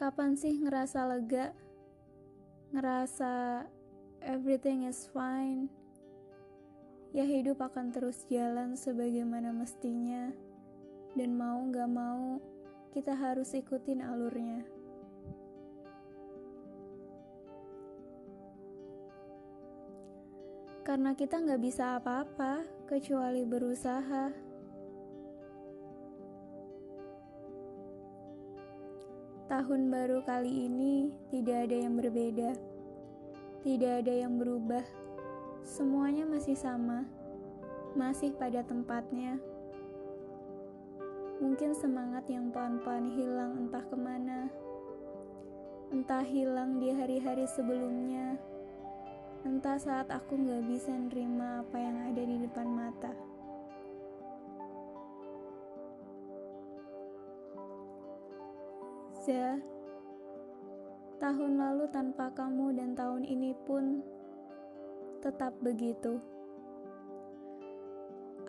Kapan sih ngerasa lega? Ngerasa everything is fine? Ya hidup akan terus jalan sebagaimana mestinya. Dan mau gak mau, kita harus ikutin alurnya. Karena kita gak bisa apa-apa kecuali berusaha. Tahun baru kali ini tidak ada yang berbeda, tidak ada yang berubah. Semuanya masih sama, masih pada tempatnya. Mungkin semangat yang pelan-pelan hilang entah ke mana, entah hilang di hari-hari sebelumnya, entah saat aku gak bisa nerima apa yang ada di depan mata. Za, tahun lalu tanpa kamu dan tahun ini pun tetap begitu.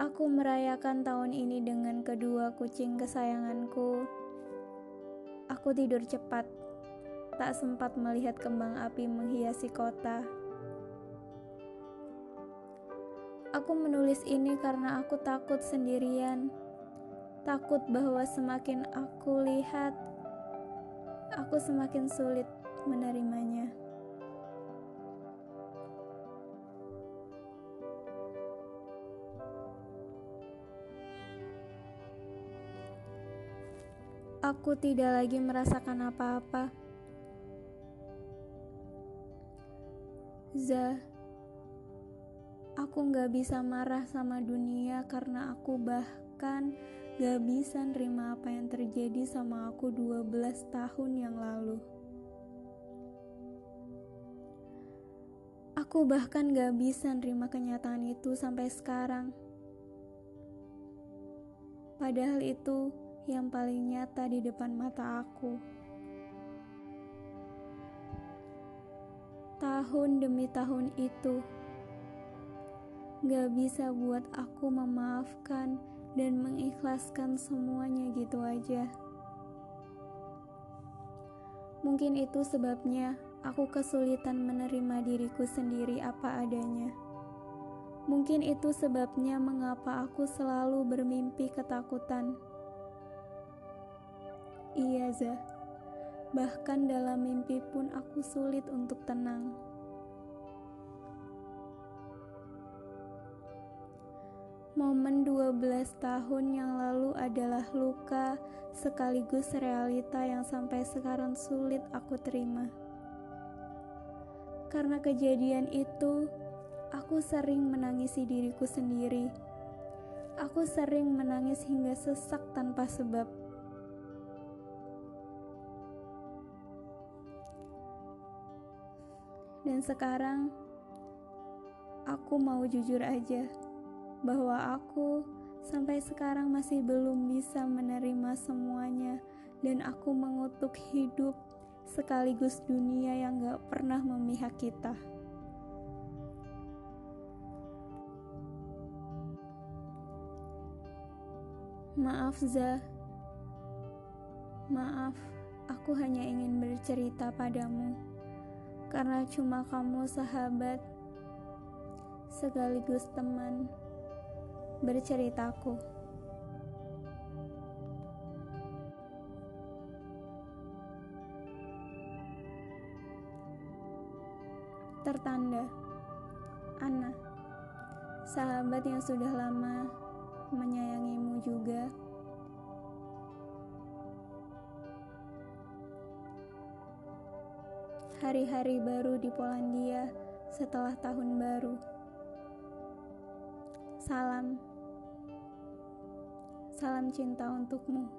Aku merayakan tahun ini dengan kedua kucing kesayanganku. Aku tidur cepat, tak sempat melihat kembang api menghiasi kota. Aku menulis ini karena aku takut sendirian, takut bahwa semakin aku lihat aku semakin sulit menerimanya. Aku tidak lagi merasakan apa-apa. Za, aku gak bisa marah sama dunia karena aku bahkan Gak bisa nerima apa yang terjadi sama aku 12 tahun yang lalu. Aku bahkan gak bisa nerima kenyataan itu sampai sekarang. Padahal itu yang paling nyata di depan mata aku. Tahun demi tahun itu gak bisa buat aku memaafkan dan mengikhlaskan semuanya gitu aja. Mungkin itu sebabnya aku kesulitan menerima diriku sendiri apa adanya. Mungkin itu sebabnya mengapa aku selalu bermimpi ketakutan. Iya, Zah. Bahkan dalam mimpi pun aku sulit untuk tenang. Momen 12 tahun yang lalu adalah luka sekaligus realita yang sampai sekarang sulit aku terima. Karena kejadian itu, aku sering menangisi diriku sendiri. Aku sering menangis hingga sesak tanpa sebab. Dan sekarang, aku mau jujur aja bahwa aku sampai sekarang masih belum bisa menerima semuanya, dan aku mengutuk hidup sekaligus dunia yang gak pernah memihak kita. Maaf, Za. Maaf, aku hanya ingin bercerita padamu karena cuma kamu sahabat sekaligus teman berceritaku. Tertanda. Ana Sahabat yang sudah lama menyayangimu juga. Hari-hari baru di Polandia setelah tahun baru. Salam Salam cinta untukmu.